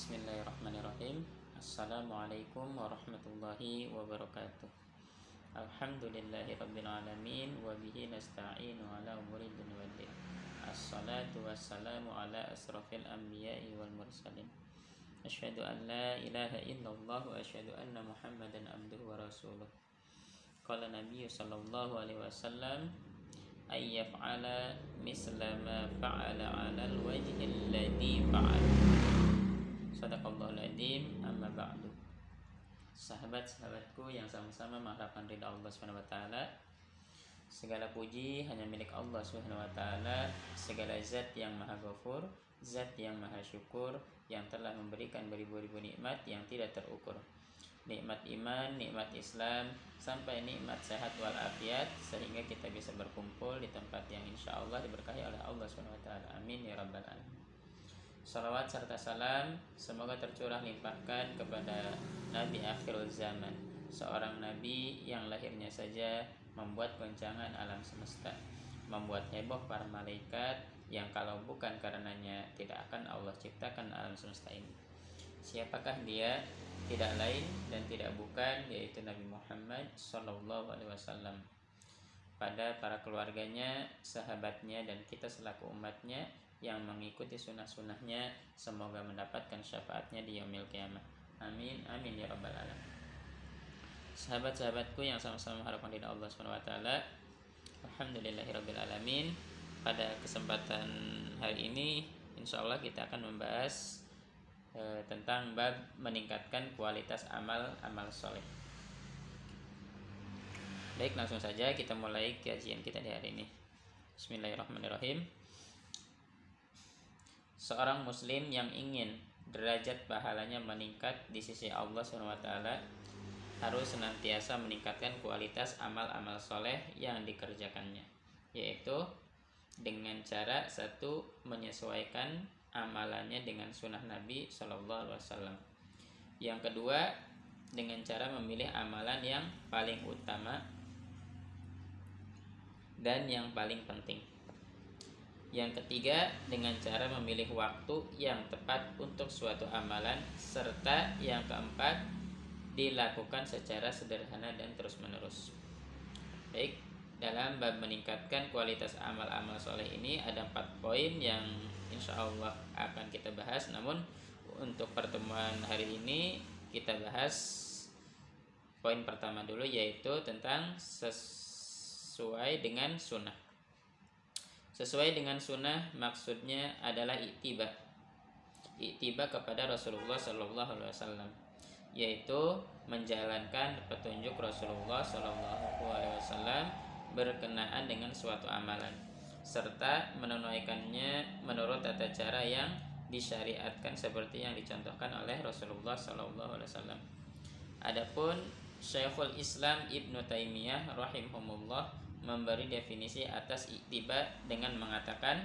بسم الله الرحمن الرحيم السلام عليكم ورحمة الله وبركاته الحمد لله رب العالمين وبه نستعين على أمور الدنيا والدين الصلاة والسلام على أشرف الأنبياء والمرسلين أشهد أن لا إله إلا الله وأشهد أن محمدا عبده ورسوله قال النبي صلى الله عليه وسلم أن يفعل مثل ما فعل على الوجه الذي فعله Sadaqallahul adzim amma ba'du. Sahabat-sahabatku yang sama-sama mengharapkan ridha Allah taala. Segala puji hanya milik Allah taala. Segala zat yang Maha Ghafur, zat yang Maha Syukur yang telah memberikan beribu-ribu nikmat yang tidak terukur. Nikmat iman, nikmat Islam, sampai nikmat sehat walafiat sehingga kita bisa berkumpul di tempat yang insya Allah diberkahi oleh Allah taala. Amin ya rabbal alamin. Salawat serta salam semoga tercurah limpahkan kepada Nabi akhir zaman. Seorang Nabi yang lahirnya saja membuat goncangan alam semesta Membuat heboh para malaikat yang kalau bukan karenanya tidak akan Allah ciptakan alam semesta ini. Siapakah dia? Tidak lain dan tidak bukan yaitu Nabi Muhammad Sallallahu Alaihi Wasallam. Pada para keluarganya, sahabatnya, dan kita selaku umatnya yang mengikuti sunnah-sunnahnya semoga mendapatkan syafaatnya di yaumil kiamah. Amin amin ya rabbal alamin. Sahabat-sahabatku yang sama-sama mengharapkan dari Allah Subhanahu wa taala alhamdulillahirabbil alamin. Pada kesempatan hari ini insya Allah kita akan membahas e, tentang bab meningkatkan kualitas amal amal soleh. Baik langsung saja kita mulai kajian kita di hari ini. Bismillahirrahmanirrahim seorang muslim yang ingin derajat pahalanya meningkat di sisi Allah SWT harus senantiasa meningkatkan kualitas amal-amal soleh yang dikerjakannya yaitu dengan cara satu menyesuaikan amalannya dengan sunnah Nabi Shallallahu Alaihi Wasallam. Yang kedua dengan cara memilih amalan yang paling utama dan yang paling penting yang ketiga, dengan cara memilih waktu yang tepat untuk suatu amalan, serta yang keempat, dilakukan secara sederhana dan terus-menerus. Baik, dalam bab meningkatkan kualitas amal-amal soleh ini ada empat poin yang insya Allah akan kita bahas. Namun untuk pertemuan hari ini kita bahas poin pertama dulu yaitu tentang sesuai dengan sunnah. Sesuai dengan sunnah maksudnya adalah itiba. Itiba kepada Rasulullah Shallallahu Alaihi Wasallam yaitu menjalankan petunjuk Rasulullah Shallallahu Alaihi Wasallam berkenaan dengan suatu amalan serta menunaikannya menurut tata cara yang disyariatkan seperti yang dicontohkan oleh Rasulullah Shallallahu Alaihi Wasallam. Adapun Syekhul Islam Ibnu Taimiyah rahimahumullah memberi definisi atas iktiba dengan mengatakan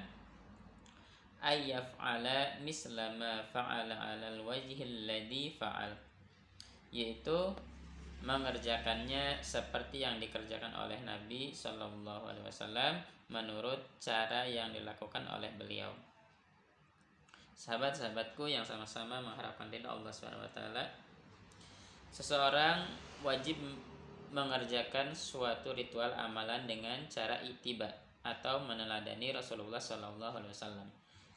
ayyaf'ala mislama fa'ala 'alal wajhil ladhi fa'al yaitu mengerjakannya seperti yang dikerjakan oleh Nabi Shallallahu Alaihi Wasallam menurut cara yang dilakukan oleh beliau. Sahabat-sahabatku yang sama-sama mengharapkan ridha Allah Subhanahu Wa Taala, seseorang wajib mengerjakan suatu ritual amalan dengan cara itiba atau meneladani Rasulullah Shallallahu Alaihi Wasallam.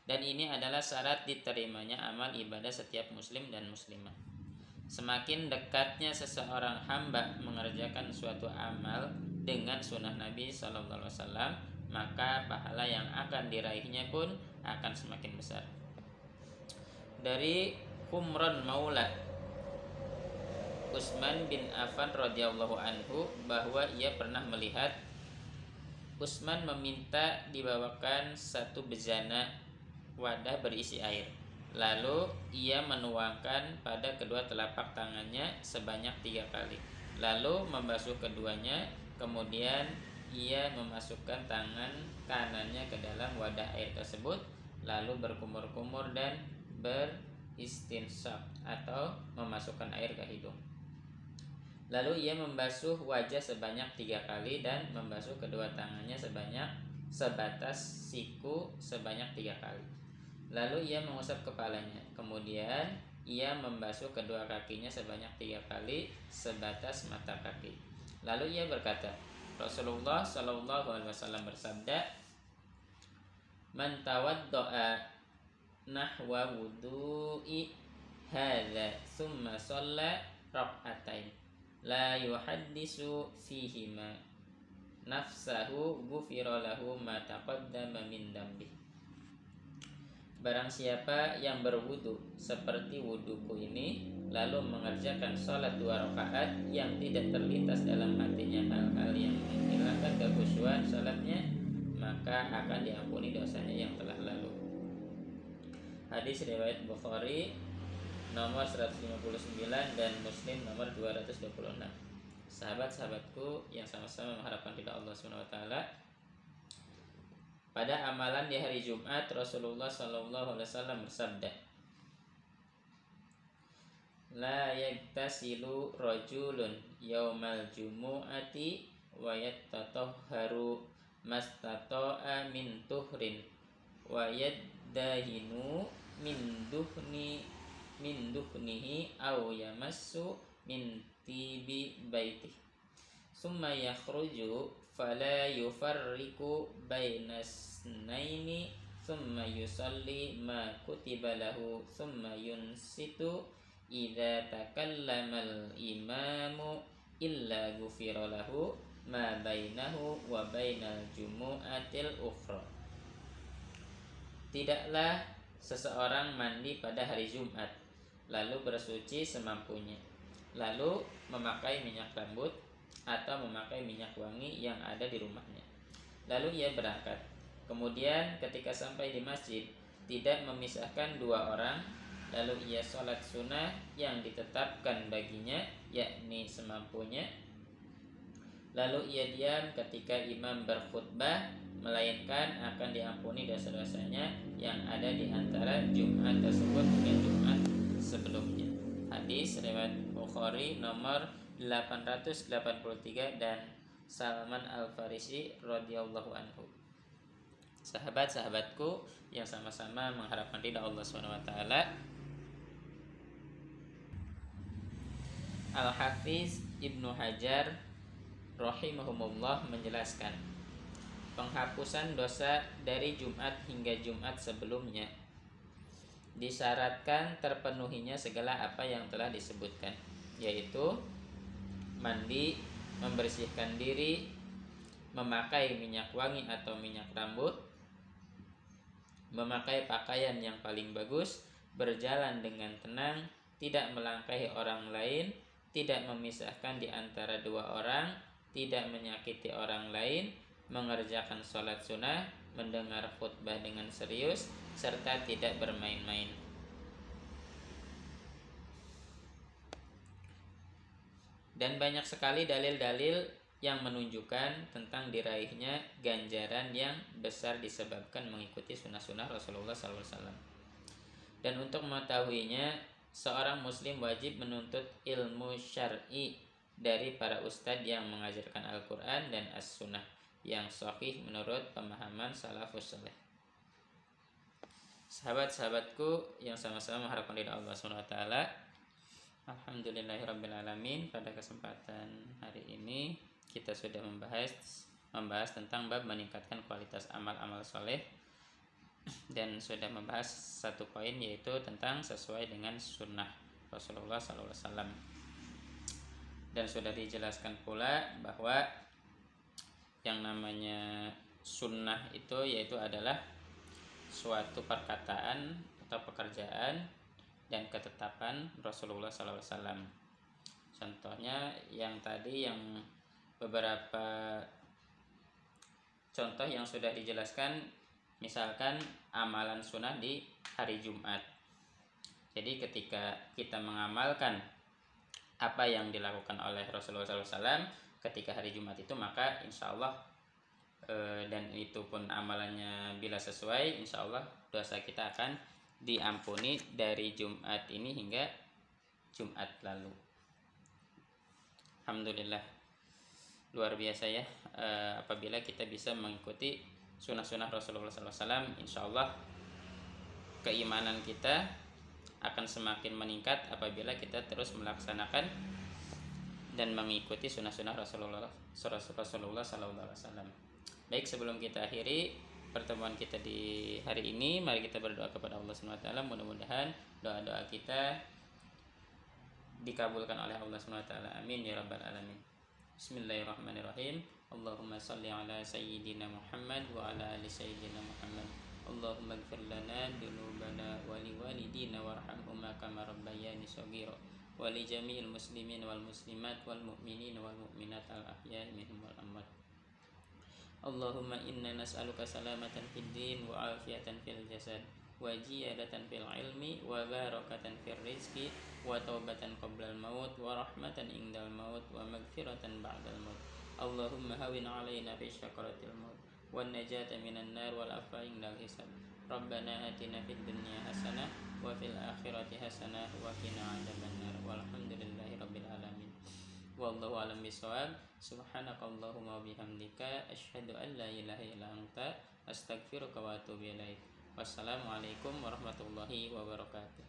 Dan ini adalah syarat diterimanya amal ibadah setiap muslim dan muslimah. Semakin dekatnya seseorang hamba mengerjakan suatu amal dengan sunnah Nabi Shallallahu Alaihi Wasallam, maka pahala yang akan diraihnya pun akan semakin besar. Dari Humron Maula Utsman bin Affan radhiyallahu anhu bahwa ia pernah melihat Utsman meminta dibawakan satu bejana wadah berisi air. Lalu ia menuangkan pada kedua telapak tangannya sebanyak tiga kali. Lalu membasuh keduanya, kemudian ia memasukkan tangan kanannya ke dalam wadah air tersebut, lalu berkumur-kumur dan beristinsyak atau memasukkan air ke hidung. Lalu ia membasuh wajah sebanyak tiga kali dan membasuh kedua tangannya sebanyak sebatas siku sebanyak tiga kali. Lalu ia mengusap kepalanya. Kemudian ia membasuh kedua kakinya sebanyak tiga kali sebatas mata kaki. Lalu ia berkata, Rasulullah Shallallahu Alaihi Wasallam bersabda, "Man tawaddoa nahwa wudu'i hadza summa shalla rak'atain la yuhaddisu fihima nafsahu ghufira lahu ma taqaddama min dambi Barang siapa yang berwudu seperti wuduku ini lalu mengerjakan sholat dua rakaat yang tidak terlintas dalam hatinya hal-hal yang menghilangkan kekhusyuan sholatnya maka akan diampuni dosanya yang telah lalu. Hadis riwayat Bukhari nomor 159 dan Muslim nomor 226 sahabat-sahabatku yang sama-sama mengharapkan ridha Allah Subhanahu wa taala. Pada amalan di hari Jumat Rasulullah Shallallahu alaihi wasallam bersabda, La yaktasilu rajulun yaumal jumu'ati wa yatatahharu mastata'a min tuhrin wa yaddahinu min duhni min duhnihi aw yamassu min tibi baitih summa yakhruju fala yufarriku bainas naini summa yusalli ma kutiba lahu summa yunsitu idza takallama al-imamu illa ghufira lahu ma bainahu wa bainal jumu'atil ukhra. Tidaklah seseorang mandi pada hari Jumat lalu bersuci semampunya lalu memakai minyak rambut atau memakai minyak wangi yang ada di rumahnya. Lalu ia berangkat. Kemudian ketika sampai di masjid, tidak memisahkan dua orang, lalu ia sholat sunnah yang ditetapkan baginya, yakni semampunya. Lalu ia diam ketika imam berkhutbah, melainkan akan diampuni dosa-dosanya yang ada di antara Jumat tersebut dengan Jumat sebelumnya. Hadis riwayat Bukhari nomor 883 dan Salman Al Farisi radhiyallahu anhu. Sahabat-sahabatku yang sama-sama mengharapkan ridha Allah Subhanahu wa taala. Al Hafiz Ibnu Hajar rahimahumullah menjelaskan penghapusan dosa dari Jumat hingga Jumat sebelumnya disyaratkan terpenuhinya segala apa yang telah disebutkan yaitu mandi, membersihkan diri, memakai minyak wangi atau minyak rambut, memakai pakaian yang paling bagus, berjalan dengan tenang, tidak melangkahi orang lain, tidak memisahkan di antara dua orang, tidak menyakiti orang lain, mengerjakan sholat sunnah, mendengar khutbah dengan serius, serta tidak bermain-main. Dan banyak sekali dalil-dalil yang menunjukkan tentang diraihnya ganjaran yang besar disebabkan mengikuti sunnah-sunnah Rasulullah SAW. Dan untuk mengetahuinya, seorang muslim wajib menuntut ilmu syar'i dari para ustadz yang mengajarkan Al-Quran dan As-Sunnah yang sahih menurut pemahaman salafus saleh. Sahabat-sahabatku yang sama-sama mengharapkan dari Allah SWT Alhamdulillahirrabbilalamin Pada kesempatan hari ini Kita sudah membahas Membahas tentang bab meningkatkan kualitas amal-amal soleh Dan sudah membahas satu poin yaitu tentang sesuai dengan sunnah Rasulullah SAW Dan sudah dijelaskan pula bahwa Yang namanya sunnah itu yaitu adalah Suatu perkataan atau pekerjaan dan ketetapan Rasulullah SAW. Contohnya yang tadi yang beberapa contoh yang sudah dijelaskan, misalkan amalan sunnah di hari Jumat. Jadi ketika kita mengamalkan apa yang dilakukan oleh Rasulullah SAW ketika hari Jumat itu maka insya Allah e, dan itu pun amalannya bila sesuai insya Allah dosa kita akan diampuni dari Jumat ini hingga Jumat lalu. Alhamdulillah luar biasa ya e, apabila kita bisa mengikuti sunnah-sunnah Rasulullah SAW insya Allah keimanan kita akan semakin meningkat apabila kita terus melaksanakan dan mengikuti sunnah-sunnah Rasulullah Rasulullah Sallallahu Alaihi Wasallam. Baik sebelum kita akhiri pertemuan kita di hari ini, mari kita berdoa kepada Allah Subhanahu Wa Taala. Mudah-mudahan doa-doa kita dikabulkan oleh Allah Subhanahu Wa Taala. Amin ya rabbal alamin. Bismillahirrahmanirrahim. Allahumma salli ala sayyidina Muhammad wa ala ali sayyidina Muhammad. Allahumma ighfir lana dhunubana wa liwalidina warhamhuma kama rabbayani. ولجميع المسلمين والمسلمات والمؤمنين والمؤمنات الأحياء منهم والأموات اللهم إنا نسألك سلامة في الدين وعافية في الجسد وجيادة في العلم وبركة في الرزق وتوبة قبل الموت ورحمة عند الموت ومغفرة بعد الموت اللهم هون علينا في شكرة الموت والنجاة من النار والعفو عند الحساب ربنا آتنا في الدنيا حسنة وفي الآخرة حسنة وقنا عذاب النار والحمد لله رب العالمين والله أعلم بالصواب سبحانك اللهم وبحمدك أشهد أن لا إله إلا أنت أستغفرك وأتوب إليك والسلام عليكم ورحمة الله وبركاته